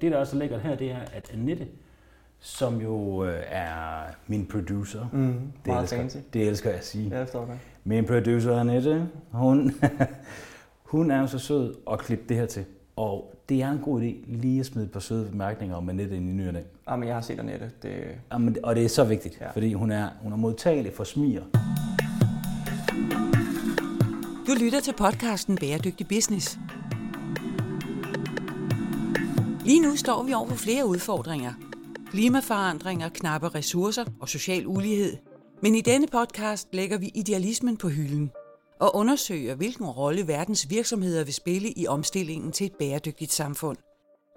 det, der også ligger her, det er, at Annette, som jo øh, er min producer, Mm, det, meget elsker, fancy. det elsker jeg at sige. Ja, det forstår jeg godt. Min producer Annette, hun, hun er jo så sød at klippe det her til. Og det er en god idé lige at smide et par søde bemærkninger om Annette ind i nyerne. Ah, men jeg har set Annette. Det, Jamen, og det er så vigtigt, ja. Ja. fordi hun er, hun er modtagelig for smiger. Du lytter til podcasten Bæredygtig Business. Lige nu står vi over for flere udfordringer. Klimaforandringer, knappe ressourcer og social ulighed. Men i denne podcast lægger vi idealismen på hylden og undersøger, hvilken rolle verdens virksomheder vil spille i omstillingen til et bæredygtigt samfund.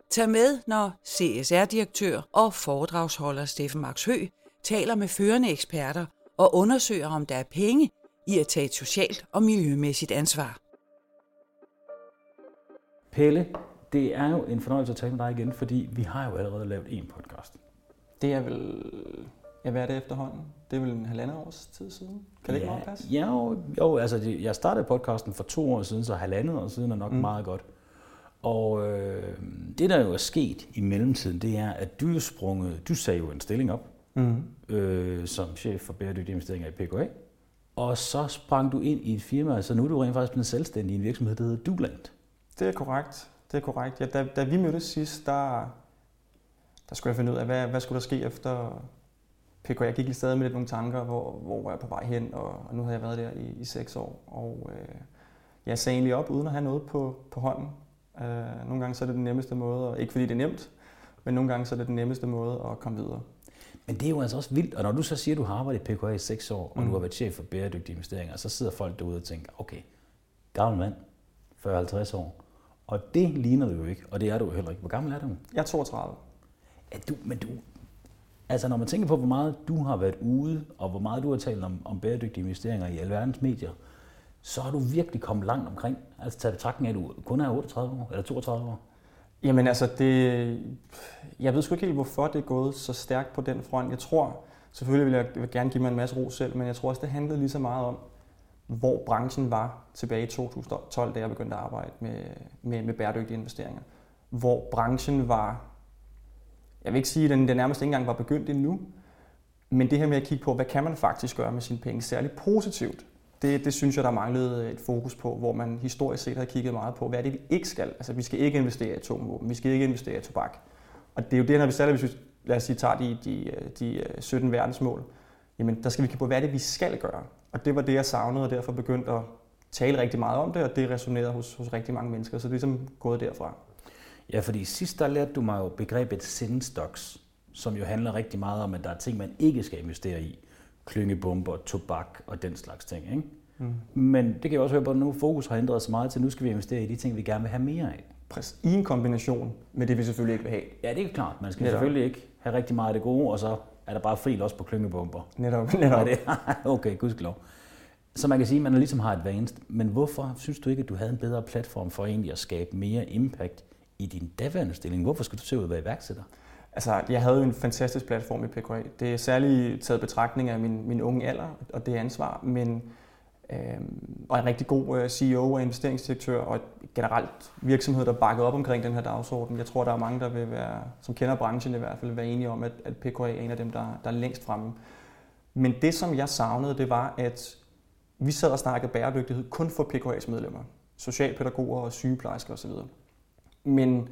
Tag med, når CSR-direktør og foredragsholder Steffen Max Hø taler med førende eksperter og undersøger, om der er penge i at tage et socialt og miljømæssigt ansvar. Pelle, det er jo en fornøjelse at tale med dig igen, fordi vi har jo allerede lavet en podcast. det er vel... Ja, hvad er det efterhånden? Det er vel en halvandet års tid siden? Kan det ikke ja, meget passe? Ja, jo, jo altså det, jeg startede podcasten for to år siden, så halvandet år siden er nok. Mm. meget godt. Og øh, det, der jo er sket i mellemtiden, det er, at du er sprunget, du sagde jo en stilling op Mm. øh, som chef for bæredygtige investeringer i PKA. Og så sprang du ind i et firma, så nu er du rent faktisk blevet selvstændig i en virksomhed, der hedder Duland. Det er korrekt. Det er korrekt. Ja, da, da vi mødtes sidst, der, der skulle jeg finde ud af, hvad, hvad skulle der ske efter PK. Jeg gik lige stadig med lidt nogle tanker, hvor, hvor var jeg på vej hen, og, og nu havde jeg været der i, i seks år. Og øh, jeg sagde egentlig op, uden at have noget på, på hånden. Øh, nogle gange så er det den nemmeste måde, og ikke fordi det er nemt, men nogle gange så er det den nemmeste måde at komme videre. Men det er jo altså også vildt, og når du så siger, at du har arbejdet i PKA i seks år, og Mm. du har været chef for bæredygtige investeringer, så sidder folk derude og tænker, okay, gammel mand, 40-50 år, og det ligner du jo ikke, og det er du jo heller ikke. Hvor gammel er du? Jeg er 32. Ja, du, men du, altså når man tænker på, hvor meget du har været ude, og hvor meget du har talt om, om bæredygtige investeringer i alverdens medier, så har du virkelig kommet langt omkring. Altså taget betragtning af, at du kun er 38 år, eller 32 år. Jamen altså, det, jeg ved sgu ikke helt, hvorfor det er gået så stærkt på den front. Jeg tror, selvfølgelig vil jeg gerne give mig en masse ro selv, men jeg tror også, det handlede lige så meget om, hvor branchen var tilbage i 2012, da jeg begyndte at arbejde med, med, med bæredygtige investeringer. Hvor branchen var, jeg vil ikke sige, at den, den nærmest ikke engang var begyndt endnu, men det her med at kigge på, hvad kan man faktisk gøre med sine penge, særligt positivt, det, det synes jeg, der manglede et fokus på, hvor man historisk set har kigget meget på, hvad er det, vi ikke skal. Altså, vi skal ikke investere i atomvåben, vi skal ikke investere i tobak. Og det er jo det, når vi særligt, hvis vi lad os sige, tager de, de, de øh, 17 verdensmål, jamen der skal vi kigge på, hvad er det, vi skal gøre. Og det var det, jeg savnede, og derfor begyndte at tale rigtig meget om det, og det resonerede hos, hos rigtig mange mennesker, så det er ligesom gået derfra. Ja, fordi sidst der lærte du mig jo begrebet sin stocks, som jo handler rigtig meget om, at der er ting, man ikke skal investere i. Klyngebomber, tobak og den slags ting. Ikke? Mm. Men det kan jeg også høre på, at nu fokus har ændret sig meget til, nu skal vi investere i de ting, vi gerne vil have mere af. Præcis. I en kombination med det, vi selvfølgelig ikke vil have. Ja, det er klart. Man skal Netop. selvfølgelig ikke have rigtig meget af det gode, og så er der bare fri også på klyngebomber. Netop, netop. det okay, gudskelov. Så man kan sige, at man ligesom har advanced. Men hvorfor synes du ikke, at du havde en bedre platform for egentlig at skabe mere impact i din daværende stilling? Hvorfor skulle du se ud at være iværksætter? Altså, jeg havde jo en fantastisk platform i PKA. Det er særligt taget betragtning af min, min unge alder og det ansvar, men Øhm, og en rigtig god øh, CEO og investeringsdirektør og generelt virksomhed, der bakker op omkring den her dagsorden. Jeg tror, der er mange, der vil være, som kender branchen i hvert fald, være enige om, at, at PKA er en af dem, der, der er længst fremme. Men det, som jeg savnede, det var, at vi sad og snakkede bæredygtighed kun for PKA's medlemmer. Socialpædagoger og sygeplejersker osv. Men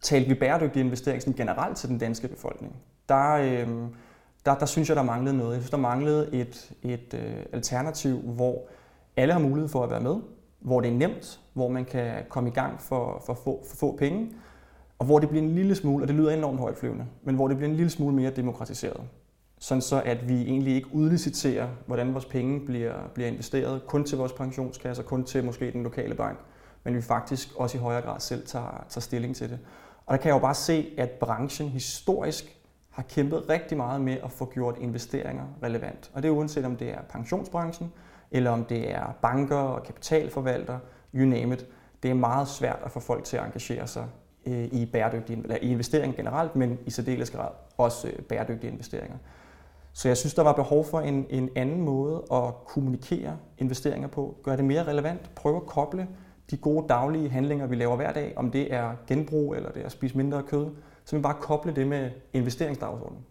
talte vi bæredygtig investering generelt til den danske befolkning, der, øh, der, der synes jeg, der manglede noget. Jeg synes, der manglede et, et øh, alternativ, hvor alle har mulighed for at være med, hvor det er nemt, hvor man kan komme i gang for, for, få, for få penge, og hvor det bliver en lille smule, og det lyder enormt højtflyvende, men hvor det bliver en lille smule mere demokratiseret. Sådan så, at vi egentlig ikke udliciterer, hvordan vores penge bliver, bliver investeret, kun til vores pensionskasser, kun til måske den lokale bank, men vi faktisk også i højere grad selv tager, tager stilling til det. Og der kan jeg jo bare se, at branchen historisk har kæmpet rigtig meget med at få gjort investeringer relevant. Og det er uanset om det er pensionsbranchen, eller om det er banker og kapitalforvaltere, you name it. Det er meget svært at få folk til at engagere sig øh, i bæredygtige eller i investeringer generelt, men i særdeles grad også øh, bæredygtige investeringer. Så jeg synes, der var behov for en, en anden måde at kommunikere investeringer på. Gøre det mere relevant. Prøve at koble de gode daglige handlinger, vi laver hver dag, om det er genbrug eller det er at spise mindre kød, så vi bare koble det med investeringsdagsordenen.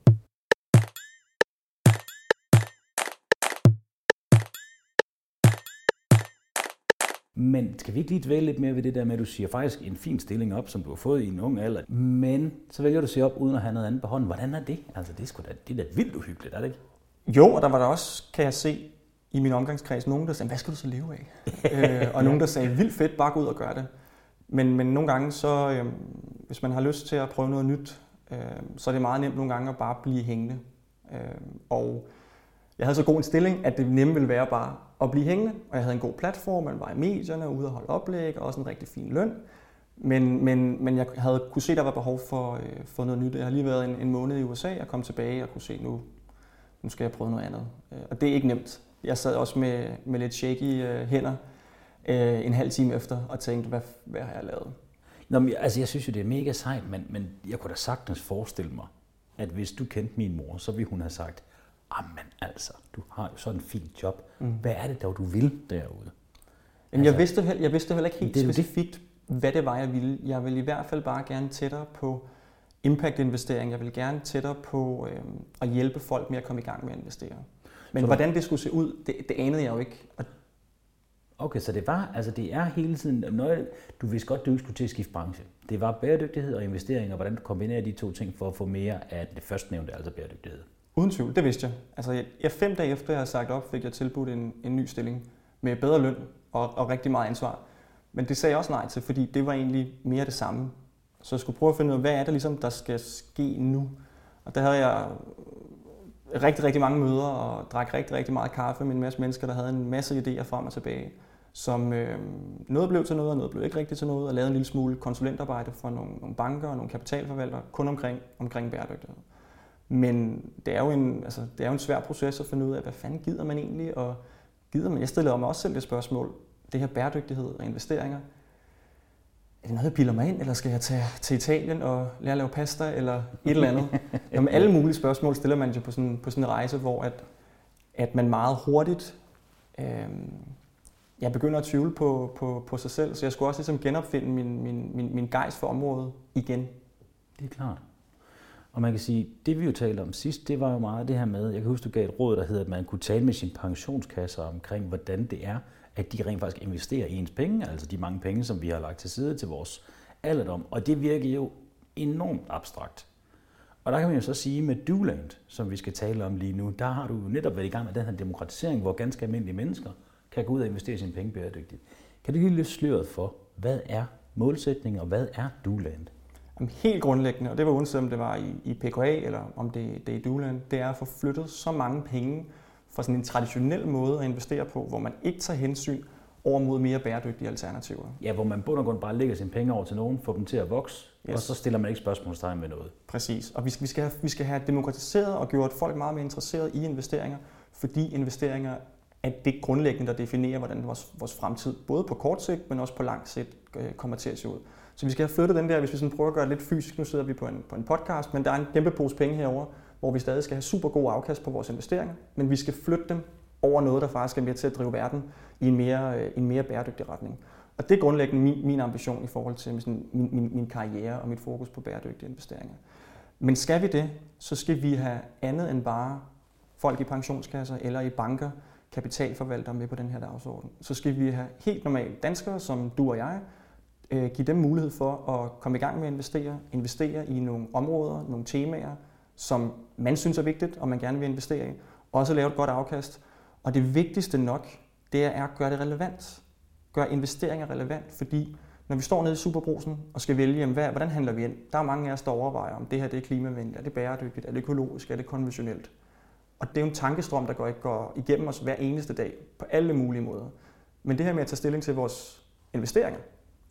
Men skal vi ikke lige dvæle lidt mere ved det der med, at du siger faktisk en fin stilling op, som du har fået i en ung alder, men så vælger du at se op uden at have noget andet på hånden. Hvordan er det? Altså, det er, sgu da, det er da vildt uhyggeligt, er det ikke? Jo, og der var der også, kan jeg se, i min omgangskreds, nogen, der sagde, hvad skal du så leve af? øh, og nogen, der sagde, vildt fedt, bare gå ud og gøre det. Men, men nogle gange, så, øh, hvis man har lyst til at prøve noget nyt, øh, så er det meget nemt nogle gange at bare blive hængende. Øh, og jeg havde så god en stilling, at det nemme ville være bare at blive hængende, og jeg havde en god platform, man var i medierne, ude og holde oplæg, og også en rigtig fin løn. Men, men, men jeg havde kunne se, at der var behov for, øh, for noget nyt. Jeg har lige været en, en måned i USA og kom tilbage og kunne se, nu, nu skal jeg prøve noget andet. Øh, og det er ikke nemt. Jeg sad også med, med lidt shaky øh, hænder øh, en halv time efter og tænkte, hvad, hvad har jeg lavet? Nå, men, altså, jeg synes jo, det er mega sejt, men, men jeg kunne da sagtens forestille mig, at hvis du kendte min mor, så ville hun have sagt, men altså, du har jo sådan en fin job. Mm. Hvad er det dog, du vil derude? Jamen, altså, jeg, vidste heller, jeg vidste heller ikke helt det specifikt, det. hvad det var, jeg ville. Jeg ville i hvert fald bare gerne tættere på impact-investering. Jeg vil gerne tættere på øh, at hjælpe folk med at komme i gang med at investere. Men så hvordan det skulle se ud, det, det anede jeg jo ikke. Og Okay, så det var, altså det er hele tiden, når du vidste godt, du ikke skulle til at skifte branche. Det var bæredygtighed og investeringer, og hvordan du kombinerer de to ting for at få mere af det førstnævnte, altså bæredygtighed. Uden tvivl, det vidste jeg. Altså, jeg, fem dage efter jeg havde sagt op, fik jeg tilbudt en, en ny stilling med bedre løn og, og rigtig meget ansvar. Men det sagde jeg også nej til, fordi det var egentlig mere det samme. Så jeg skulle prøve at finde ud af, hvad er det ligesom, der skal ske nu? Og der havde jeg rigtig, rigtig mange møder og drak rigtig, rigtig meget kaffe med en masse mennesker, der havde en masse idéer frem og tilbage, som øh, noget blev til noget, og noget blev ikke rigtigt til noget, og lavede en lille smule konsulentarbejde for nogle, nogle banker og nogle kapitalforvaltere, kun omkring, omkring bæredygtighed. Men det er, jo en, altså, det er jo en svær proces at finde ud af, hvad fanden gider man egentlig, og gider man? Jeg stillede mig også selv det spørgsmål, det her bæredygtighed og investeringer, er det noget, jeg piller mig ind, eller skal jeg tage til Italien og lære at lave pasta, eller et eller andet? Jamen, alle mulige spørgsmål stiller man jo på sådan, på sådan en rejse, hvor at, at man meget hurtigt øh, jeg begynder at tvivle på, på, på sig selv, så jeg skulle også ligesom genopfinde min, min, min, min gejst for området igen. Det er klart. Og man kan sige, det vi jo talte om sidst, det var jo meget det her med, jeg kan huske, du gav et råd, der hedder, at man kunne tale med sin pensionskasse omkring, hvordan det er, at de rent faktisk investerer i ens penge, altså de mange penge, som vi har lagt til side til vores alderdom. Og det virker jo enormt abstrakt. Og der kan man jo så sige med Duland, som vi skal tale om lige nu, der har du jo netop været i gang med den her demokratisering, hvor ganske almindelige mennesker kan gå ud og investere sine penge bæredygtigt. Kan du lige løfte sløret for, hvad er målsætningen, og hvad er Duland? Jamen, helt grundlæggende, og det var uanset om det var i, i PKA eller om det, det er i Duland, det er at få flyttet så mange penge fra sådan en traditionel måde at investere på, hvor man ikke tager hensyn over mod mere bæredygtige alternativer. Ja, hvor man bund og grund bare lægger sine penge over til nogen, får dem til at vokse, yes. og så stiller man ikke spørgsmålstegn med noget. Præcis, og vi skal, vi, skal have, vi skal have demokratiseret og gjort folk meget mere interesseret i investeringer, fordi investeringer er det grundlæggende, der definerer, hvordan vores, vores fremtid, både på kort sigt, men også på lang sigt, øh, kommer til at se ud. Så vi skal have flyttet den der, hvis vi sådan prøver at gøre det lidt fysisk. Nu sidder vi på en, på en podcast, men der er en kæmpe pose penge herover, hvor vi stadig skal have super god afkast på vores investeringer, men vi skal flytte dem over noget, der faktisk er med til at drive verden i en mere, øh, en mere bæredygtig retning. Og det er grundlæggende min, min ambition i forhold til min, min, min karriere og mit fokus på bæredygtige investeringer. Men skal vi det, så skal vi have andet end bare folk i pensionskasser eller i banker, kapitalforvaltere med på den her dagsorden. Så skal vi have helt normale danskere, som du og jeg, øh, give dem mulighed for at komme i gang med at investere, investere i nogle områder, nogle temaer, som man synes er vigtigt, og man gerne vil investere i, også lave et godt afkast. Og det vigtigste nok, det er at gøre det relevant. Gør investeringer relevant, fordi når vi står nede i superbrusen og skal vælge, jamen, hvad, hvordan handler vi ind? Der er mange af os, der overvejer, om det her det er klimavenligt, er det bæredygtigt, er det økologisk, er det konventionelt? Og det er jo en tankestrøm, der går, går igennem os hver eneste dag på alle mulige måder. Men det her med at tage stilling til vores investeringer,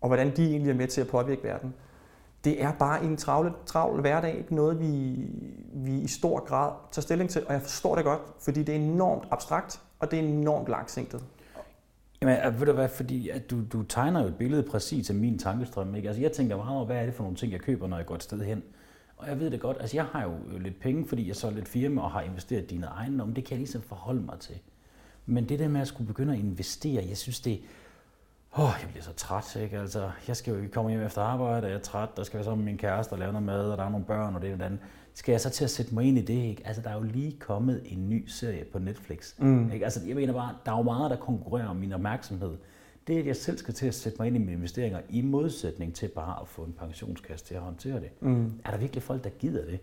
og hvordan de egentlig er med til at påvirke verden, det er bare en travl, travl hverdag, ikke noget, vi, vi i stor grad tager stilling til. Og jeg forstår det godt, fordi det er enormt abstrakt, og det er enormt langsigtet. Jamen, øh, ved du hvad, fordi at du, du tegner jo et billede præcis af min tankestrøm. Ikke? Altså, jeg tænker meget over, hvad er det for nogle ting, jeg køber, når jeg går et sted hen. Og jeg ved det godt, altså jeg har jo øh, lidt penge, fordi jeg så lidt firma og har investeret dine ejendomme. Det kan jeg ligesom forholde mig til. Men det der med at skulle begynde at investere, jeg synes det, Åh, oh, jeg bliver så træt, ikke? Altså, jeg skal jo komme hjem efter arbejde, og jeg er træt, der skal være sammen med min kæreste og lave noget mad, og der er nogle børn og det og det andet. Skal jeg så til at sætte mig ind i det, ikke? Altså, der er jo lige kommet en ny serie på Netflix. Mm. Ikke? Altså, jeg mener bare, der er jo meget, der konkurrerer om min opmærksomhed. Det, at jeg selv skal til at sætte mig ind i mine investeringer, i modsætning til bare at få en pensionskasse til at håndtere det. Mm. Er der virkelig folk, der gider det?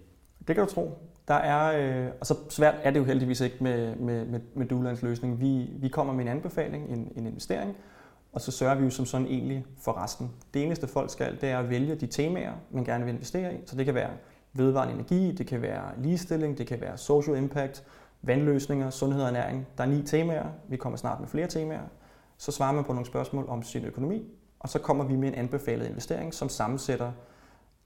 Det kan du tro. Der er, øh, og så svært er det jo heldigvis ikke med, med, med, med Dulands løsning. Vi, vi kommer med en anbefaling, en, en investering, og så sørger vi jo som sådan egentlig for resten. Det eneste folk skal, det er at vælge de temaer, man gerne vil investere i. Så det kan være vedvarende energi, det kan være ligestilling, det kan være social impact, vandløsninger, sundhed og ernæring. Der er ni temaer. Vi kommer snart med flere temaer. Så svarer man på nogle spørgsmål om sin økonomi, og så kommer vi med en anbefalet investering, som sammensætter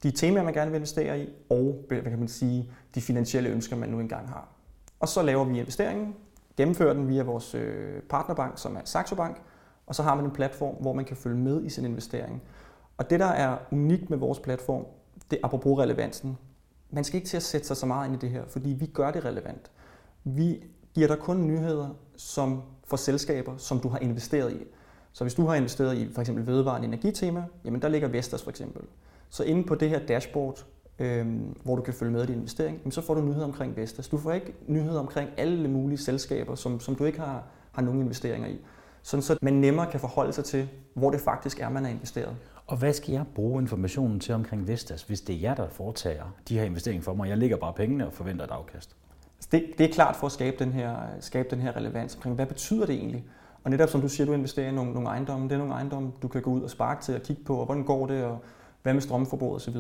de temaer, man gerne vil investere i, og hvad kan man sige, de finansielle ønsker, man nu engang har. Og så laver vi investeringen, gennemfører den via vores øh, partnerbank, som er Saxo Bank, og så har man en platform, hvor man kan følge med i sin investering. Og det, der er unikt med vores platform, det er apropos relevansen. Man skal ikke til at sætte sig så meget ind i det her, fordi vi gør det relevant. Vi giver dig kun nyheder som for selskaber, som du har investeret i. Så hvis du har investeret i for eksempel vedvarende energitema, jamen der ligger Vestas for eksempel. Så inde på det her dashboard, øhm, hvor du kan følge med i din investering, jamen så får du nyheder omkring Vestas. Du får ikke nyheder omkring alle mulige selskaber, som, som du ikke har, har nogen investeringer i sådan så man nemmere kan forholde sig til, hvor det faktisk er, man er investeret. Og hvad skal jeg bruge informationen til omkring Vestas, hvis det er jer, der foretager de her investeringer for mig? Jeg ligger bare pengene og forventer et afkast. Altså, det, det er klart for at skabe den, her, skabe den her relevans omkring, hvad betyder det egentlig? Og netop som du siger, du investerer i nogle, nogle ejendomme, det er nogle ejendomme, du kan gå ud og sparke til og kigge på, og hvordan går det, og hvad med strømforbrug osv.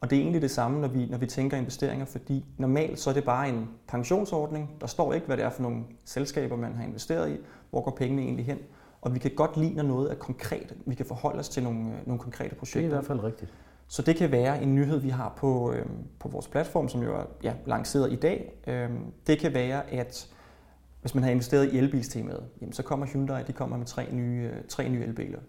Og det er egentlig det samme, når vi, når vi tænker investeringer, fordi normalt så er det bare en pensionsordning. Der står ikke, hvad det er for nogle selskaber, man har investeret i. Hvor går pengene egentlig hen? Og vi kan godt lide, når noget er konkret. Vi kan forholde os til nogle, øh, nogle konkrete projekter. Det er i hvert fald rigtigt. Så det kan være en nyhed, vi har på, øh, på vores platform, som jo er ja, lanceret i dag. Øh, det kan være, at hvis man har investeret i elbilstemaet, jamen, så kommer Hyundai de kommer med tre nye, øh, tre nye elbiler.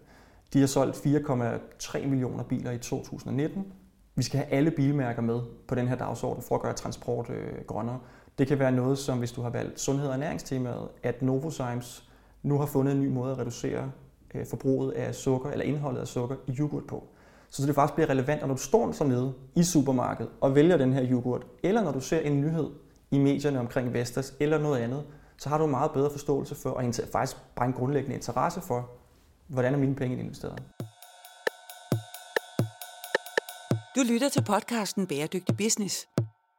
De har solgt 4,3 millioner biler i 2019, vi skal have alle bilmærker med på den her dagsorden for at gøre transport øh, grønnere. Det kan være noget som, hvis du har valgt sundhed og ernæringstemaet, at Novozymes nu har fundet en ny måde at reducere øh, forbruget af sukker, eller indholdet af sukker i yoghurt på. Så, så det faktisk bliver relevant, når du står så nede i supermarkedet og vælger den her yoghurt, eller når du ser en nyhed i medierne omkring Vestas eller noget andet, så har du en meget bedre forståelse for, og faktisk bare en grundlæggende interesse for, hvordan er mine penge investeret. Du lytter til podcasten Bæredygtig Business.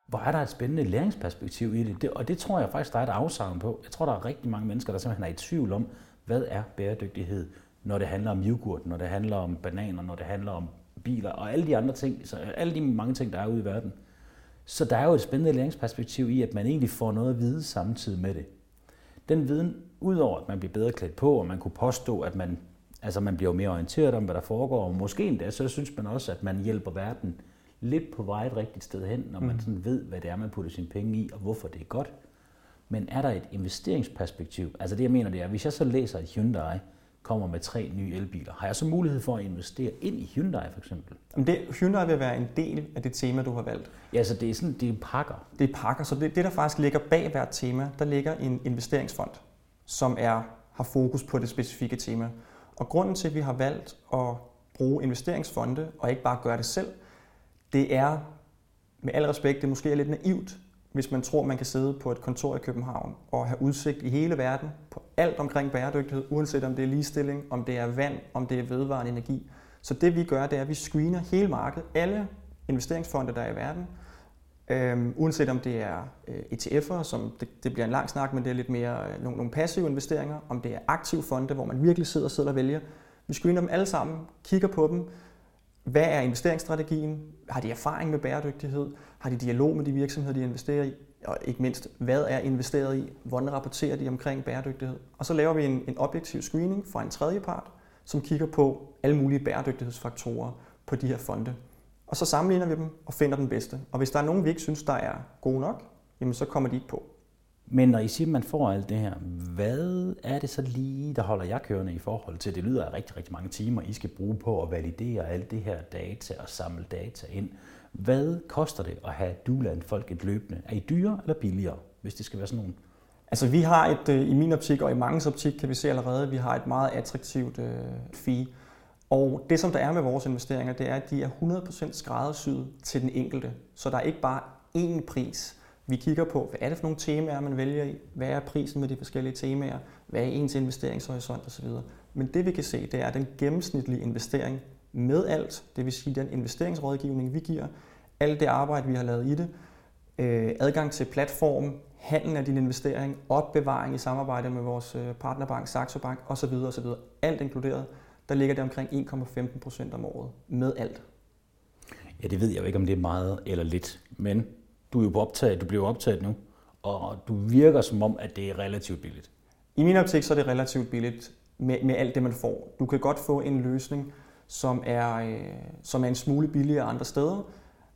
Hvor er der et spændende læringsperspektiv i det? det og det tror jeg faktisk, der er et afsavn på. Jeg tror, der er rigtig mange mennesker, der simpelthen er i tvivl om, hvad er bæredygtighed, når det handler om yoghurt, når det handler om bananer, når det handler om biler og alle de andre ting, så alle de mange ting, der er ude i verden. Så der er jo et spændende læringsperspektiv i, at man egentlig får noget at vide samtidig med det. Den viden, udover at man bliver bedre klædt på, og man kunne påstå, at man Altså man bliver mere orienteret om, hvad der foregår, og måske endda så synes man også, at man hjælper verden lidt på vej et rigtigt sted hen, når man mm. sådan ved, hvad det er, man putter sine penge i, og hvorfor det er godt. Men er der et investeringsperspektiv? Altså det, jeg mener, det er, hvis jeg så læser, at Hyundai kommer med tre nye elbiler, har jeg så mulighed for at investere ind i Hyundai for eksempel? Jamen det, Hyundai vil være en del af det tema, du har valgt. Ja, så det er sådan, det er pakker. Det er pakker, så det, det der faktisk ligger bag hvert tema, der ligger en investeringsfond, som er, har fokus på det specifikke tema. Og grunden til, at vi har valgt at bruge investeringsfonde og ikke bare gøre det selv, det er med al respekt, det måske er lidt naivt, hvis man tror, man kan sidde på et kontor i København og have udsigt i hele verden på alt omkring bæredygtighed, uanset om det er ligestilling, om det er vand, om det er vedvarende energi. Så det vi gør, det er, at vi screener hele markedet, alle investeringsfonde, der er i verden, Øhm, uanset om det er øh, ETF'er, som det, det bliver en lang snak, men det er lidt mere øh, nogle, nogle passive investeringer, om det er aktive fonde, hvor man virkelig sidder og sidder og vælger. Vi screener dem alle sammen, kigger på dem. Hvad er investeringsstrategien? Har de erfaring med bæredygtighed? Har de dialog med de virksomheder, de investerer i? Og ikke mindst, hvad er investeret i? Hvordan rapporterer de omkring bæredygtighed? Og så laver vi en, en objektiv screening fra en tredje part, som kigger på alle mulige bæredygtighedsfaktorer på de her fonde. Og så sammenligner vi dem og finder den bedste. Og hvis der er nogen, vi ikke synes, der er gode nok, jamen så kommer de ikke på. Men når I siger, at man får alt det her, hvad er det så lige, der holder jeg kørende i forhold til? Det lyder af rigtig, rigtig mange timer, I skal bruge på at validere alt det her data og samle data ind. Hvad koster det at have Duland folk et løbende? Er I dyre eller billigere, hvis det skal være sådan nogle Altså vi har et, øh, i min optik og i mange optik kan vi se allerede, vi har et meget attraktivt øh, fee. Og det som der er med vores investeringer, det er, at de er 100% skræddersyet til den enkelte. Så der er ikke bare én pris. Vi kigger på, hvad er det for nogle temaer, man vælger i? Hvad er prisen med de forskellige temaer? Hvad er ens investeringshorisont osv.? Men det vi kan se, det er den gennemsnitlige investering med alt, det vil sige den investeringsrådgivning, vi giver, alt det arbejde, vi har lavet i det, øh, adgang til platform, handel af din investering, opbevaring i samarbejde med vores øh, partnerbank, Saxo Bank osv. osv. Alt inkluderet, der ligger det omkring 1,15 procent om året med alt. Ja, det ved jeg jo ikke, om det er meget eller lidt, men du er jo på optaget, du bliver optaget nu, og du virker som om, at det er relativt billigt. I min optik så er det relativt billigt med, med alt det, man får. Du kan godt få en løsning, som er, øh, som er en smule billigere andre steder,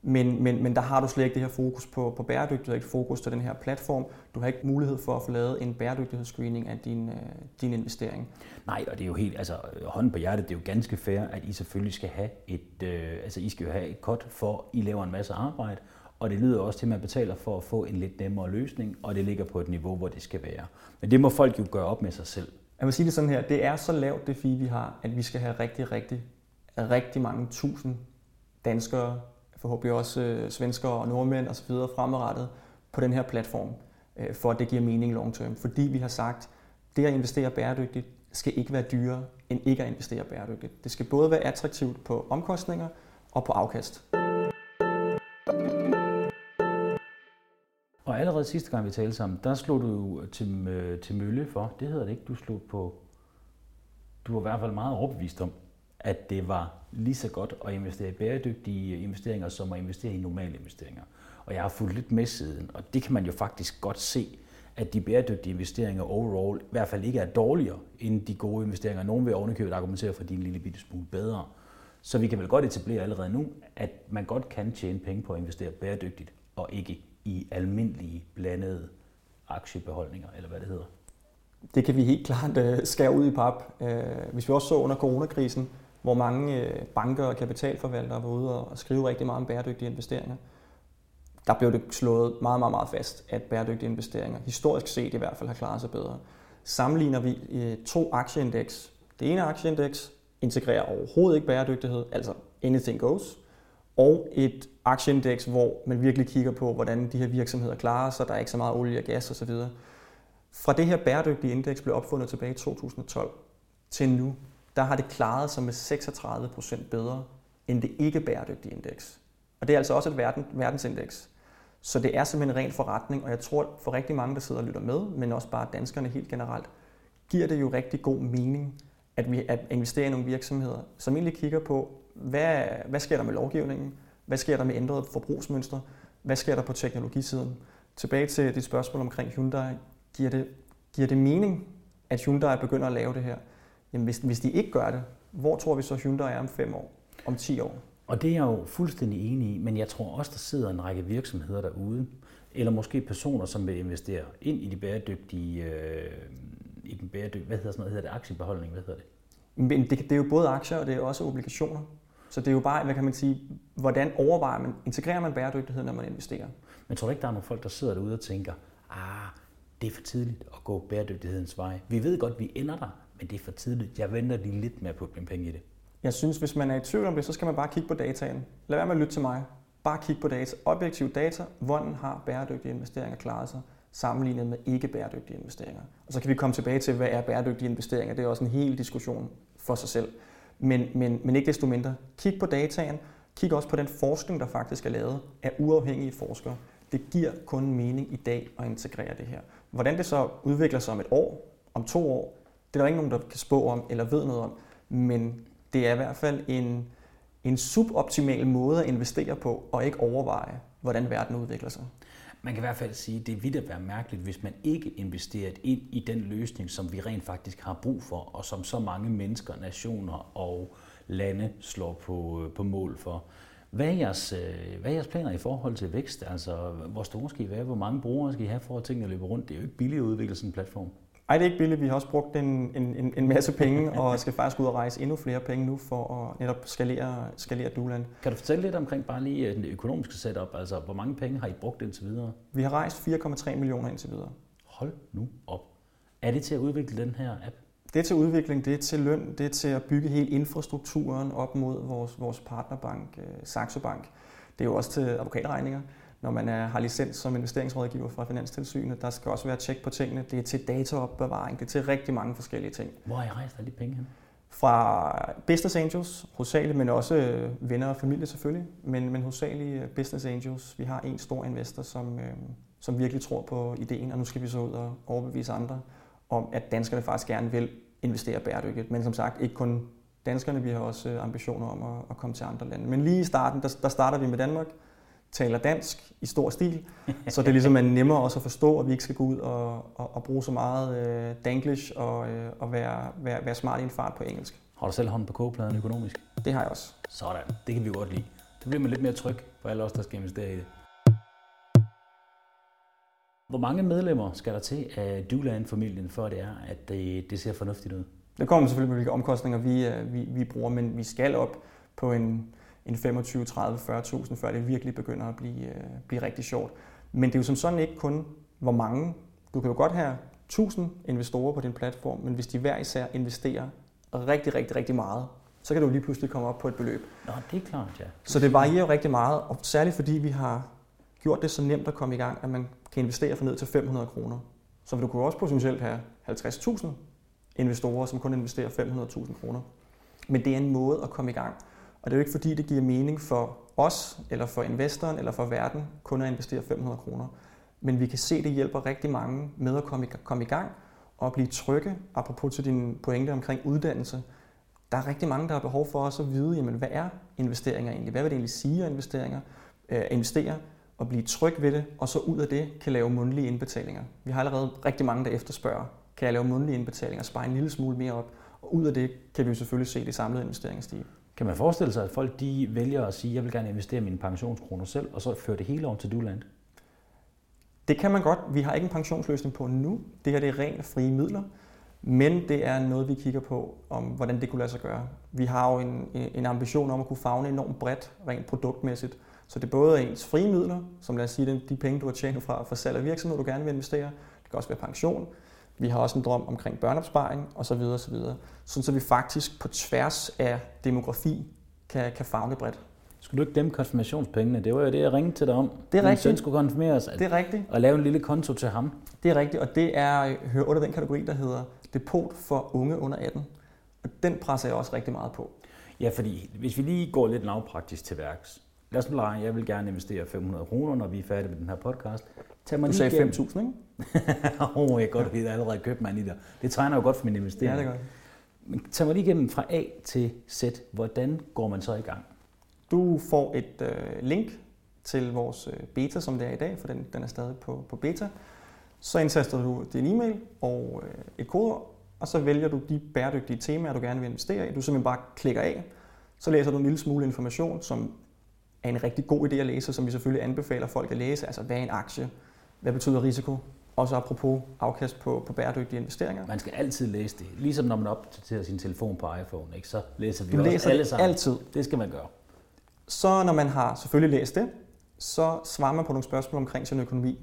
men, men, men der har du slet ikke det her fokus på, på bæredygtighed, ikke fokus til den her platform. Du har ikke mulighed for at få lavet en bæredygtighedsscreening af din, øh, din investering. Nej, og det er jo helt, altså hånden på hjertet, det er jo ganske fair, at I selvfølgelig skal have et, øh, altså I skal jo have et kort for, I laver en masse arbejde, og det lyder også til, at man betaler for at få en lidt nemmere løsning, og det ligger på et niveau, hvor det skal være. Men det må folk jo gøre op med sig selv. Jeg vil sige det sådan her, det er så lavt det fee, vi har, at vi skal have rigtig, rigtig, rigtig mange tusind danskere, forhåbentlig også øh, svenskere og nordmænd osv. fremadrettet på den her platform, øh, for at det giver mening long term. Fordi vi har sagt, det at investere bæredygtigt skal ikke være dyrere end ikke at investere bæredygtigt. Det skal både være attraktivt på omkostninger og på afkast. Og allerede sidste gang vi talte sammen, der slog du jo til, øh, til mølle for, det hedder det ikke, du slog på, du var i hvert fald meget overbevist om, at det var lige så godt at investere i bæredygtige investeringer, som at investere i normale investeringer. Og jeg har fulgt lidt med siden, og det kan man jo faktisk godt se, at de bæredygtige investeringer overall i hvert fald ikke er dårligere end de gode investeringer. Nogen vil ovenikøbet argumentere for, at de er en lille bitte smule bedre. Så vi kan vel godt etablere allerede nu, at man godt kan tjene penge på at investere bæredygtigt, og ikke i almindelige blandede aktiebeholdninger, eller hvad det hedder. Det kan vi helt klart uh, skære ud i pap. Øh, hvis vi også så under coronakrisen, hvor mange øh, banker og kapitalforvaltere var ude og skrive rigtig meget om bæredygtige investeringer, der blev det slået meget, meget, meget fast, at bæredygtige investeringer, historisk set i hvert fald, har klaret sig bedre. Sammenligner vi to aktieindeks. Det ene aktieindeks integrerer overhovedet ikke bæredygtighed, altså anything goes, og et aktieindeks, hvor man virkelig kigger på, hvordan de her virksomheder klarer sig, der er ikke så meget olie og gas osv. Fra det her bæredygtige indeks blev opfundet tilbage i 2012 til nu, der har det klaret sig med 36 procent bedre end det ikke bæredygtige indeks. Og det er altså også et verden, verdensindeks. Så det er simpelthen en ren forretning, og jeg tror for rigtig mange, der sidder og lytter med, men også bare danskerne helt generelt, giver det jo rigtig god mening, at vi at investere i nogle virksomheder, som egentlig kigger på, hvad, hvad sker der med lovgivningen? Hvad sker der med ændrede forbrugsmønstre? Hvad sker der på teknologisiden? Tilbage til dit spørgsmål omkring Hyundai. Giver det, giver det mening, at Hyundai begynder at lave det her? Jamen hvis, hvis de ikke gør det, hvor tror vi så Hyundai er om fem år? Om 10 år? Og det er jeg jo fuldstændig enig i, men jeg tror også, der sidder en række virksomheder derude, eller måske personer, som vil investere ind i de bæredygtige, øh, i den bæredygtige, hvad hedder sådan noget, hedder det aktiebeholdning, hvad hedder det? Men det, det er jo både aktier, og det er også obligationer. Så det er jo bare, hvad kan man sige, hvordan overvejer man, integrerer man bæredygtighed, når man investerer? Men tror du ikke, der er nogle folk, der sidder derude og tænker, ah, det er for tidligt at gå bæredygtighedens vej. Vi ved godt, vi ender der, men det er for tidligt. Jeg venter lige lidt med at putte mine penge i det. Jeg synes, hvis man er i tvivl om det, så skal man bare kigge på dataen. Lad være med at lytte til mig. Bare kig på data. Objektiv data. Hvordan har bæredygtige investeringer klaret sig sammenlignet med ikke bæredygtige investeringer? Og så kan vi komme tilbage til, hvad er bæredygtige investeringer. Det er også en hel diskussion for sig selv. Men, men, men ikke desto mindre, kig på dataen. Kig også på den forskning, der faktisk er lavet af uafhængige forskere. Det giver kun mening i dag at integrere det her. Hvordan det så udvikler sig om et år, om to år, det er der ikke nogen, der kan spå om eller ved noget om. Men det er i hvert fald en, en suboptimal måde at investere på, og ikke overveje, hvordan verden udvikler sig. Man kan i hvert fald sige, at det vil være mærkeligt, hvis man ikke investerer ind i den løsning, som vi rent faktisk har brug for, og som så mange mennesker, nationer og lande slår på, øh, på mål for. Hvad er, jeres, øh, hvad er jeres planer i forhold til vækst? Altså, hvor store skal I være? Hvor mange brugere skal I have for at tingene løber rundt? Det er jo ikke billigt at udvikle sådan en platform. Nej, det er ikke billigt. Vi har også brugt en, en, en masse penge, og skal faktisk ud og rejse endnu flere penge nu for at netop skalere, skalere Duland. Kan du fortælle lidt omkring bare lige øh, den økonomiske setup? Altså, hvor mange penge har I brugt indtil videre? Vi har rejst 4,3 millioner indtil videre. Hold nu op. Er det til at udvikle den her app? Det er til udvikling, det er til løn, det er til at bygge hele infrastrukturen op mod vores, vores partnerbank, øh, Saxo Bank. Det er jo også til advokatregninger, når man er, har licens som investeringsrådgiver fra Finanstilsynet. Der skal også være tjek på tingene. Det er til dataopbevaring, det er til rigtig mange forskellige ting. Hvor har I rejst alle de penge hen? Fra Business Angels, hovedsageligt, men også øh, venner og familie selvfølgelig, men, men hovedsageligt øh, Business Angels. Vi har en stor investor, som, øh, som virkelig tror på ideen, og nu skal vi så ud og overbevise andre om, at danskerne faktisk gerne vil investere bæredygtigt. Men som sagt, ikke kun danskerne, vi har også øh, ambitioner om at, at komme til andre lande. Men lige i starten, der, der starter vi med Danmark, taler dansk i stor stil, så det er ligesom er nemmere også at forstå, at vi ikke skal gå ud og, og, og bruge så meget øh, danglish og, øh, og være, være, være smart i en fart på engelsk. Har du selv hånden på kogepladen økonomisk? Det har jeg også. Sådan, det kan vi godt lide. Det bliver man lidt mere tryg for alle os, der skal investere i det. Hvor mange medlemmer skal der til af Duland-familien, for det er, at det, det ser fornuftigt ud? Det kommer selvfølgelig på, hvilke omkostninger vi, øh, vi, vi bruger, men vi skal op på en, en 25, 30, 40.000, før det virkelig begynder at blive, uh, blive rigtig sjovt. Men det er jo som sådan ikke kun, hvor mange. Du kan jo godt have 1000 investorer på din platform, men hvis de hver især investerer rigtig, rigtig, rigtig meget, så kan du lige pludselig komme op på et beløb. Nå, det er klart, ja. Så det varierer jo rigtig meget, og særligt fordi vi har gjort det så nemt at komme i gang, at man kan investere for ned til 500 kroner. Så du kunne også potentielt have 50.000 investorer, som kun investerer 500.000 kroner. Men det er en måde at komme i gang. Og det er jo ikke fordi, det giver mening for os, eller for investoren, eller for verden, kun at investere 500 kroner. Men vi kan se, at det hjælper rigtig mange med at komme i, komme i gang og blive trygge, apropos til din pointe omkring uddannelse. Der er rigtig mange, der har behov for også at vide, jamen, hvad er investeringer egentlig? Hvad vil det egentlig sige at investeringer? Øh, investere og blive tryg ved det, og så ud af det kan lave mundlige indbetalinger. Vi har allerede rigtig mange, der efterspørger, kan jeg lave mundlige indbetalinger, spare en lille smule mere op, og ud af det kan vi jo selvfølgelig se de samlede investeringer stige. Kan man forestille sig, at folk de vælger at sige, jeg vil gerne investere mine pensionskroner selv, og så føre det hele over til Duland? Det kan man godt. Vi har ikke en pensionsløsning på nu. Det her det er rent frie midler. Men det er noget, vi kigger på, om hvordan det kunne lade sig gøre. Vi har jo en, en ambition om at kunne fagne enormt bredt, rent produktmæssigt. Så det er både ens frie midler, som lad os sige, de penge, du har tjent fra, fra salg af virksomhed, du gerne vil investere. Det kan også være pension. Vi har også en drøm omkring børneopsparing osv. osv. Sådan så vi faktisk på tværs af demografi kan, kan fagne bredt. Skulle du ikke dem konfirmationspengene? Det var jo det, jeg ringede til dig om. Det er Min rigtigt. søn skulle konfirmeres. At, Det er rigtigt. Og lave en lille konto til ham. Det er rigtigt, og det er, hører under den kategori, der hedder depot for unge under 18. Og den presser jeg også rigtig meget på. Ja, fordi hvis vi lige går lidt lavpraktisk til værks. Lad os nu lege, jeg vil gerne investere 500 kroner, når vi er færdige med den her podcast. Tag mig Du sagde igennem- 5.000, ikke? Åh, oh, jeg kan godt vide, at jeg allerede købt mig ind i det. Det træner jo godt for min investering. Ja, det gør Men tag mig lige igennem fra A til Z. Hvordan går man så i gang? Du får et øh, link til vores øh, beta, som det er i dag, for den, den er stadig på, på beta. Så indtaster du din e-mail og øh, et kodeord, og så vælger du de bæredygtige temaer, du gerne vil investere i. Du simpelthen bare klikker af. Så læser du en lille smule information, som er en rigtig god idé at læse, som vi selvfølgelig anbefaler folk at læse. Altså, hvad er en aktie? Hvad betyder risiko? Også apropos afkast på, på bæredygtige investeringer. Man skal altid læse det. Ligesom når man opdaterer sin telefon på iPhone, ikke? så læser vi Du også læser alle det sammen. altid. Det skal man gøre. Så når man har selvfølgelig læst det, så svarer man på nogle spørgsmål omkring sin økonomi.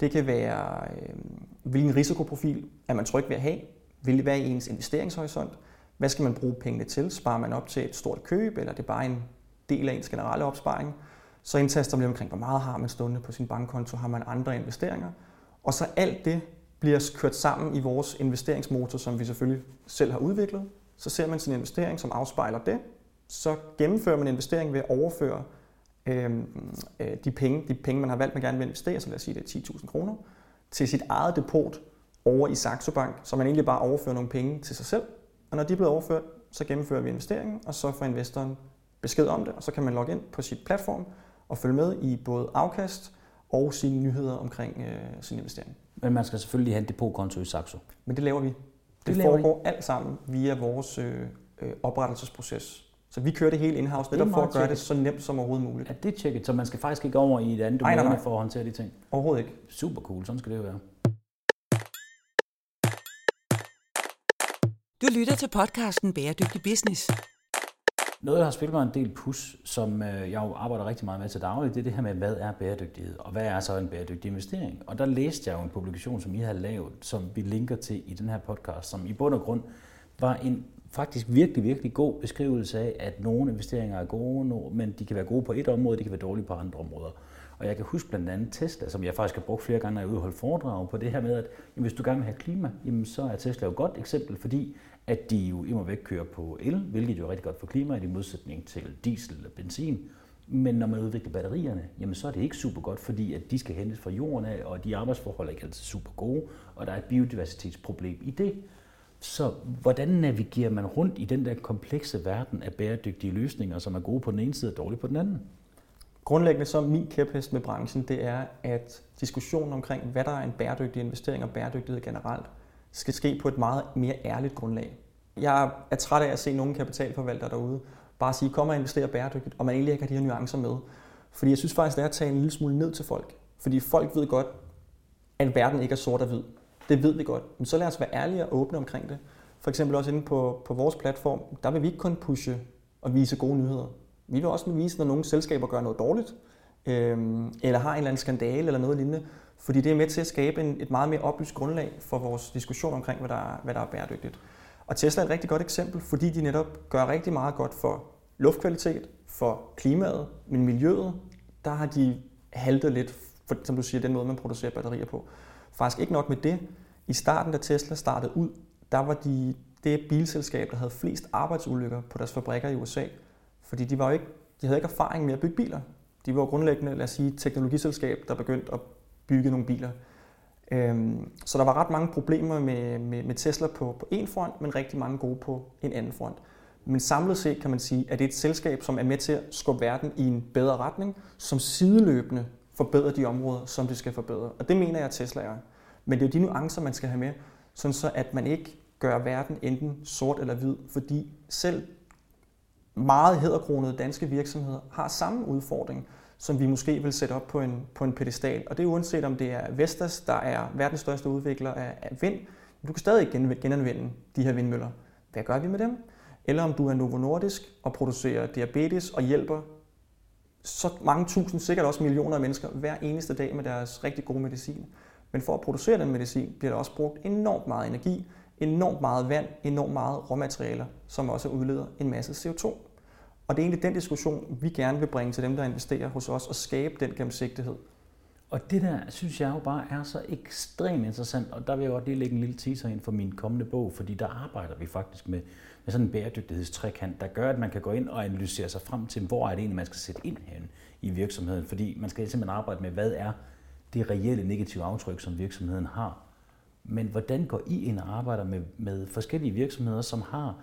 Det kan være, øh, hvilken risikoprofil er man tryg ved at have? Vil hvad er ens investeringshorisont? Hvad skal man bruge pengene til? Sparer man op til et stort køb, eller er det bare en del af ens generelle opsparing? Så indtaster man omkring, hvor meget har man stående på sin bankkonto? Har man andre investeringer? Og så alt det bliver kørt sammen i vores investeringsmotor, som vi selvfølgelig selv har udviklet. Så ser man sin investering, som afspejler det. Så gennemfører man investeringen ved at overføre øhm, øh, de, penge, de penge, man har valgt, man gerne vil investere, så lad os sige, det er 10.000 kroner, til sit eget depot over i Saxo Bank, så man egentlig bare overfører nogle penge til sig selv. Og når de er blevet overført, så gennemfører vi investeringen, og så får investoren besked om det, og så kan man logge ind på sit platform og følge med i både afkast og sine nyheder omkring øh, sin investering. Men man skal selvfølgelig have en depotkonto i Saxo. Men det laver vi. Det, det laver I? foregår alt sammen via vores øh, øh, oprettelsesproces. Så vi kører det hele in-house, Det er netop for at gøre det tjekket. så nemt som overhovedet muligt. Er det tjekket, så man skal faktisk ikke over i et andet Nej, nej, domæne nej. for at håndtere de ting? Overhovedet ikke. Super cool, sådan skal det jo være. Du lytter til podcasten Bæredygtig Business. Noget, der har spillet mig en del pus, som øh, jeg jo arbejder rigtig meget med til daglig, det er det her med, hvad er bæredygtighed, og hvad er så en bæredygtig investering? Og der læste jeg jo en publikation, som I har lavet, som vi linker til i den her podcast, som i bund og grund var en faktisk virkelig, virkelig god beskrivelse af, at nogle investeringer er gode, men de kan være gode på et område, de kan være dårlige på andre områder. Og jeg kan huske blandt andet Tesla, som jeg faktisk har brugt flere gange, når jeg ude foredrag på det her med, at jamen, hvis du gerne vil have klima, jamen, så er Tesla jo et godt eksempel, fordi at de jo imod væk kører på el, hvilket jo er rigtig godt for klimaet i modsætning til diesel eller benzin. Men når man udvikler batterierne, jamen så er det ikke super godt, fordi at de skal hentes fra jorden af, og de arbejdsforhold er ikke altid super gode, og der er et biodiversitetsproblem i det. Så hvordan navigerer man rundt i den der komplekse verden af bæredygtige løsninger, som er gode på den ene side og dårlige på den anden? Grundlæggende så min kæphest med branchen, det er, at diskussionen omkring, hvad der er en bæredygtig investering og bæredygtighed generelt, skal ske på et meget mere ærligt grundlag. Jeg er træt af at se nogle kapitalforvaltere derude bare sige, kom og investere bæredygtigt, og man egentlig ikke har de her nuancer med. Fordi jeg synes faktisk, det er at tage en lille smule ned til folk. Fordi folk ved godt, at verden ikke er sort og hvid. Det ved vi godt. Men så lad os være ærlige og åbne omkring det. For eksempel også inde på, på vores platform, der vil vi ikke kun pushe og vise gode nyheder. Vi vil også vise, når nogle selskaber gør noget dårligt, øh, eller har en eller anden skandale eller noget lignende, fordi det er med til at skabe en, et meget mere oplyst grundlag for vores diskussion omkring, hvad der, er, hvad der er bæredygtigt. Og Tesla er et rigtig godt eksempel, fordi de netop gør rigtig meget godt for luftkvalitet, for klimaet, men miljøet, der har de haltet lidt, for, som du siger, den måde, man producerer batterier på. Faktisk ikke nok med det. I starten, da Tesla startede ud, der var de det bilselskab, der havde flest arbejdsulykker på deres fabrikker i USA. Fordi de, var jo ikke, de havde ikke erfaring med at bygge biler. De var grundlæggende, lad os sige, teknologiselskab, der begyndte at bygge nogle biler. Øhm, så der var ret mange problemer med, med, med Tesla på, på en front, men rigtig mange gode på en anden front. Men samlet set kan man sige, at det er et selskab, som er med til at skubbe verden i en bedre retning, som sideløbende forbedrer de områder, som det skal forbedre. Og det mener jeg, at Tesla er. Men det er jo de nuancer, man skal have med, sådan så at man ikke gør verden enten sort eller hvid, fordi selv meget hedderkronede danske virksomheder har samme udfordring, som vi måske vil sætte op på en, på en pedestal. Og det er uanset om det er Vestas, der er verdens største udvikler af, af vind. Du kan stadig genanvende de her vindmøller. Hvad gør vi med dem? Eller om du er Novo Nordisk og producerer diabetes og hjælper så mange tusind, sikkert også millioner af mennesker hver eneste dag med deres rigtig gode medicin. Men for at producere den medicin bliver der også brugt enormt meget energi, enormt meget vand, enormt meget råmaterialer, som også udleder en masse CO2. Og det er egentlig den diskussion, vi gerne vil bringe til dem, der investerer hos os, og skabe den gennemsigtighed. Og det der, synes jeg jo bare er så ekstremt interessant, og der vil jeg godt lige lægge en lille teaser ind for min kommende bog, fordi der arbejder vi faktisk med, med sådan en bæredygtighedstrækant, der gør, at man kan gå ind og analysere sig frem til, hvor er det egentlig, man skal sætte ind hen i virksomheden, fordi man skal simpelthen arbejde med, hvad er det reelle negative aftryk, som virksomheden har. Men hvordan går I ind og arbejder med, med forskellige virksomheder, som har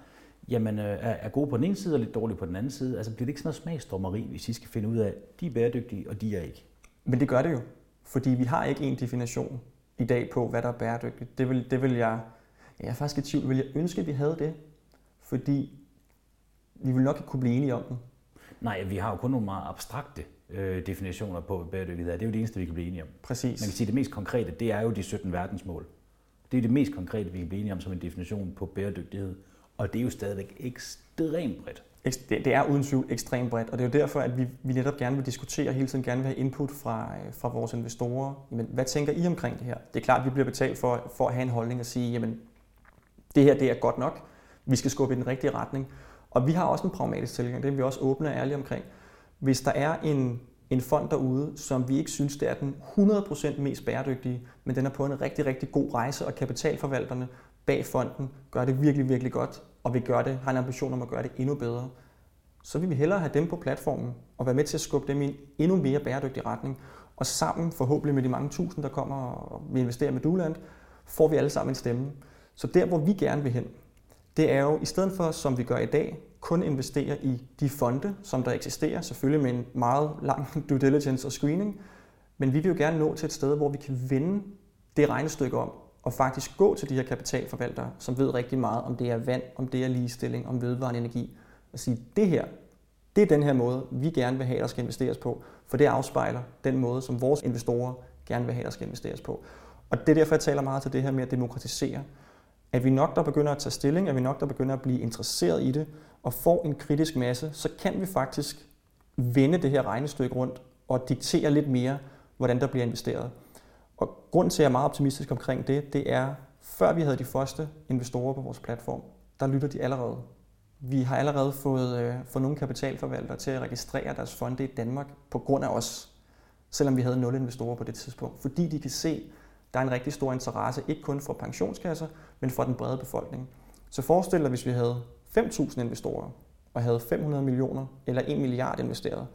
jamen, øh, er gode på den ene side og lidt dårlige på den anden side? Altså bliver det ikke sådan noget smagsdommeri, hvis I skal finde ud af, at de er bæredygtige, og de er ikke? Men det gør det jo, fordi vi har ikke en definition i dag på, hvad der er bæredygtigt. Det vil, det vil jeg, jeg er faktisk i tvivl, vil jeg ønske, at vi havde det, fordi vi vil nok ikke kunne blive enige om den. Nej, vi har jo kun nogle meget abstrakte øh, definitioner på bæredygtighed. Det er jo det eneste, vi kan blive enige om. Præcis. Man kan sige, at det mest konkrete, det er jo de 17 verdensmål. Det er det mest konkrete, vi kan blive enige om som en definition på bæredygtighed. Og det er jo stadigvæk ekstremt bredt. Det er uden tvivl ekstremt bredt, og det er jo derfor, at vi, vi netop gerne vil diskutere, hele tiden gerne vil have input fra, øh, fra vores investorer. Jamen, hvad tænker I omkring det her? Det er klart, at vi bliver betalt for, for at have en holdning og sige, jamen, det her det er godt nok, vi skal skubbe i den rigtige retning. Og vi har også en pragmatisk tilgang, det er vi også åbne og ærlige omkring. Hvis der er en, en fond derude, som vi ikke synes, det er den 100% mest bæredygtige, men den er på en rigtig, rigtig god rejse, og kapitalforvalterne bag fonden gør det virkelig, virkelig godt, og vi gør det, har en ambition om at gøre det endnu bedre, så vil vi hellere have dem på platformen og være med til at skubbe dem i en endnu mere bæredygtig retning. Og sammen, forhåbentlig med de mange tusind, der kommer og vi investerer med Duland, får vi alle sammen en stemme. Så der, hvor vi gerne vil hen, det er jo, i stedet for, som vi gør i dag, kun investere i de fonde, som der eksisterer, selvfølgelig med en meget lang due diligence og screening, men vi vil jo gerne nå til et sted, hvor vi kan vende det regnestykke om, og faktisk gå til de her kapitalforvaltere, som ved rigtig meget om det er vand, om det er ligestilling, om vedvarende energi, og sige, det her, det er den her måde, vi gerne vil have, der skal investeres på, for det afspejler den måde, som vores investorer gerne vil have, der skal investeres på. Og det er derfor, jeg taler meget til det her med at demokratisere. at vi nok der begynder at tage stilling, at vi nok der begynder at blive interesseret i det, og får en kritisk masse, så kan vi faktisk vende det her regnestykke rundt og diktere lidt mere, hvordan der bliver investeret. Og grunden til, at jeg er meget optimistisk omkring det, det er, før vi havde de første investorer på vores platform, der lytter de allerede. Vi har allerede fået, øh, fået nogle kapitalforvaltere til at registrere deres fonde i Danmark på grund af os, selvom vi havde nul investorer på det tidspunkt. Fordi de kan se, at der er en rigtig stor interesse, ikke kun fra pensionskasser, men fra den brede befolkning. Så forestil dig, hvis vi havde 5.000 investorer og havde 500 millioner eller 1 milliard investeret,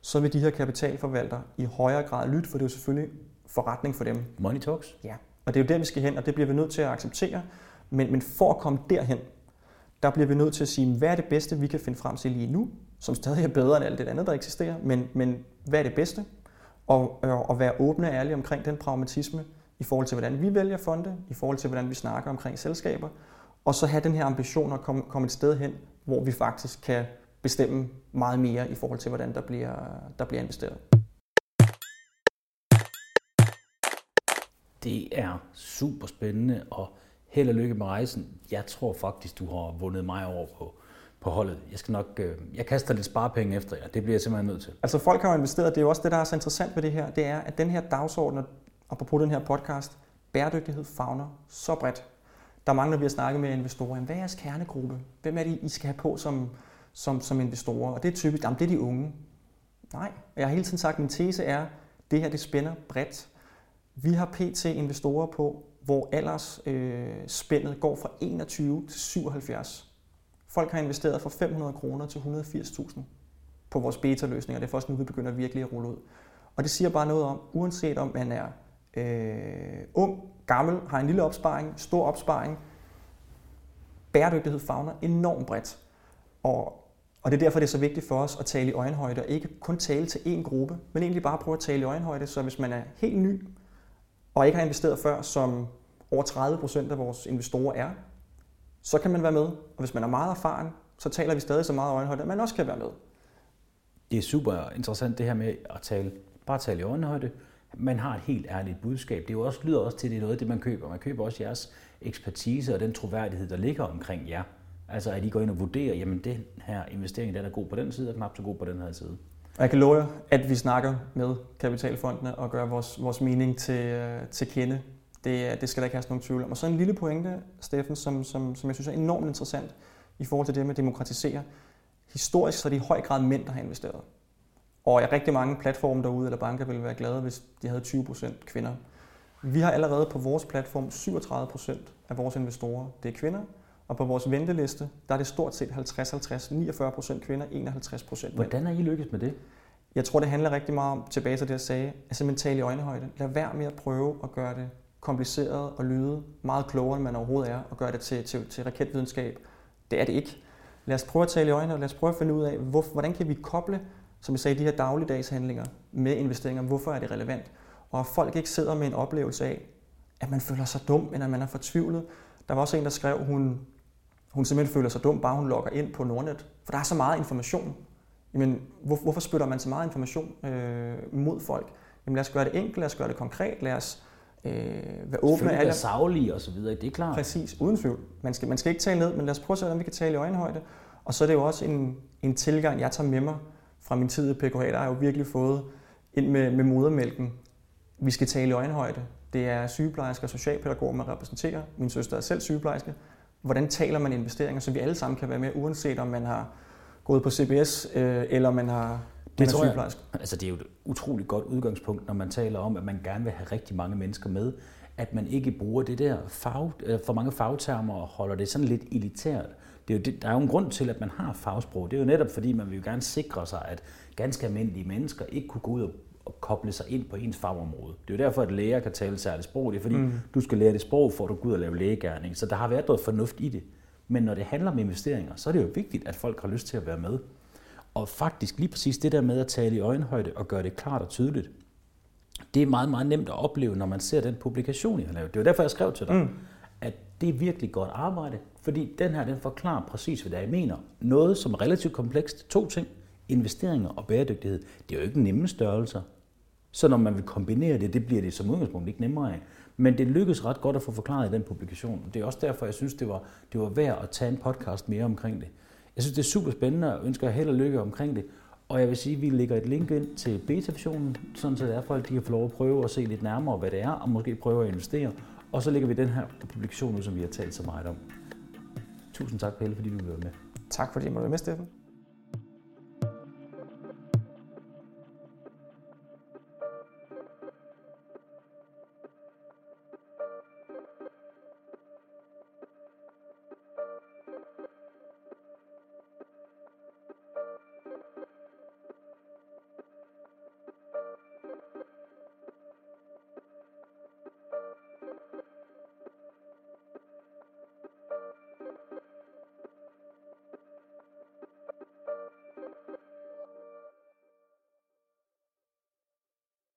så vil de her kapitalforvaltere i højere grad lytte, for det er jo selvfølgelig forretning for dem. Money talks. Ja. Og det er jo der, vi skal hen, og det bliver vi nødt til at acceptere. Men, men for at komme derhen, der bliver vi nødt til at sige, hvad er det bedste, vi kan finde frem til lige nu, som stadig er bedre end alt det andet, der eksisterer, men, men hvad er det bedste? Og, og, og være åbne og ærlige omkring den pragmatisme, i forhold til, hvordan vi vælger fonde, i forhold til, hvordan vi snakker omkring selskaber, og så have den her ambition at komme, komme et sted hen, hvor vi faktisk kan bestemme meget mere i forhold til, hvordan der bliver, der bliver investeret. Det er super spændende, og held og lykke med rejsen. Jeg tror faktisk, du har vundet mig over på, på holdet. Jeg skal nok, øh, jeg kaster lidt sparepenge efter jer. Det bliver jeg simpelthen nødt til. Altså folk har jo investeret, det er jo også det, der er så interessant ved det her, det er, at den her dagsorden, apropos den her podcast, bæredygtighed fagner så bredt. Der mangler vi at snakke med investorer. Hvad er jeres kernegruppe? Hvem er det, I skal have på som, som, som investorer? Og det er typisk, jamen, det er de unge. Nej, jeg har hele tiden sagt, at min tese er, at det her det spænder bredt. Vi har pt. investorer på, hvor aldersspændet øh, går fra 21 til 77. Folk har investeret fra 500 kroner til 180.000 på vores beta-løsninger. Det er først nu, vi begynder virkelig at rulle ud. Og det siger bare noget om, uanset om man er øh, ung, gammel, har en lille opsparing, stor opsparing, bæredygtighed fagner enormt bredt. Og, og det er derfor, det er så vigtigt for os at tale i øjenhøjde, og ikke kun tale til én gruppe, men egentlig bare prøve at tale i øjenhøjde, så hvis man er helt ny, og ikke har investeret før, som over 30 procent af vores investorer er, så kan man være med. Og hvis man er meget erfaren, så taler vi stadig så meget øjenhøjde, at man også kan være med. Det er super interessant det her med at tale, bare tale i øjenhøjde. Man har et helt ærligt budskab. Det er jo også, lyder også til, at det er noget af det, man køber. Man køber også jeres ekspertise og den troværdighed, der ligger omkring jer. Altså at I går ind og vurderer, jamen den her investering, den er god på den side, og knap så god på den her side. Og jeg kan love jer, at vi snakker med kapitalfondene og gør vores, vores mening til, øh, til kende. Det, øh, det skal der ikke have nogen tvivl om. Og så en lille pointe, Steffen, som, som, som jeg synes er enormt interessant i forhold til det med at demokratisere. Historisk så er det i høj grad mænd, der har investeret. Og jeg rigtig mange platforme derude, eller banker, ville være glade, hvis de havde 20% kvinder. Vi har allerede på vores platform 37% af vores investorer, det er kvinder. Og på vores venteliste, der er det stort set 50-50, 49% kvinder, 51% mænd. Hvordan er I lykkes med det? Jeg tror, det handler rigtig meget om, tilbage til det, jeg sagde, at simpelthen tale i øjenhøjde. Lad være med at prøve at gøre det kompliceret og lyde meget klogere, end man overhovedet er, og gøre det til, til, til raketvidenskab. Det er det ikke. Lad os prøve at tale i øjnene, og lad os prøve at finde ud af, hvor, hvordan kan vi koble, som jeg sagde, de her dagligdagshandlinger med investeringer. Hvorfor er det relevant? Og at folk ikke sidder med en oplevelse af, at man føler sig dum, eller at man er fortvivlet. Der var også en, der skrev, hun, hun simpelthen føler sig dum, bare hun logger ind på Nordnet. For der er så meget information. Jamen, hvor, hvorfor spytter man så meget information øh, mod folk? Jamen lad os gøre det enkelt, lad os gøre det konkret, lad os øh, være åbne. Selvfølgelig være savlige og så videre, det er klart. Præcis, uden tvivl. Man skal, man skal ikke tale ned, men lad os prøve at se, hvordan vi kan tale i øjenhøjde. Og så er det jo også en, en tilgang, jeg tager med mig fra min tid i PKH. Der har jeg jo virkelig fået ind med, med modermælken. Vi skal tale i øjenhøjde. Det er sygeplejersker og socialpædagoger, man repræsenterer. Min søster er selv sygeplejerske. Hvordan taler man investeringer, så vi alle sammen kan være med, uanset om man har gået på CBS, øh, eller man har det tror jeg, altså det er jo et utroligt godt udgangspunkt, når man taler om, at man gerne vil have rigtig mange mennesker med, at man ikke bruger det der fag, øh, for mange fagtermer og holder det sådan lidt elitært. Det er jo det, der er jo en grund til, at man har fagsprog. Det er jo netop fordi, man vil jo gerne sikre sig, at ganske almindelige mennesker ikke kunne gå ud og, og koble sig ind på ens fagområde. Det er jo derfor, at læger kan tale særligt sprog. Det er fordi, mm. du skal lære det sprog, for at du går ud og lave lægegærning. Så der har været noget fornuft i det. Men når det handler om investeringer, så er det jo vigtigt, at folk har lyst til at være med. Og faktisk lige præcis det der med at tale i øjenhøjde og gøre det klart og tydeligt, det er meget, meget nemt at opleve, når man ser den publikation, jeg har lavet. Det var derfor, jeg skrev til dig, mm. at det er virkelig godt arbejde, fordi den her, den forklarer præcis, hvad det er, jeg mener. Noget, som er relativt komplekst. To ting. Investeringer og bæredygtighed. Det er jo ikke nemme størrelser. Så når man vil kombinere det, det bliver det som udgangspunkt ikke nemmere af. Men det lykkedes ret godt at få forklaret i den publikation. Det er også derfor, jeg synes, det var, det var værd at tage en podcast mere omkring det. Jeg synes, det er super spændende og ønsker held og lykke omkring det. Og jeg vil sige, at vi lægger et link ind til beta-versionen, sådan så det er folk, de kan få lov at prøve at se lidt nærmere, hvad det er, og måske prøve at investere. Og så lægger vi den her publikation ud, som vi har talt så meget om. Tusind tak, Pelle, fordi du blev med. Tak fordi du var med, Steffen.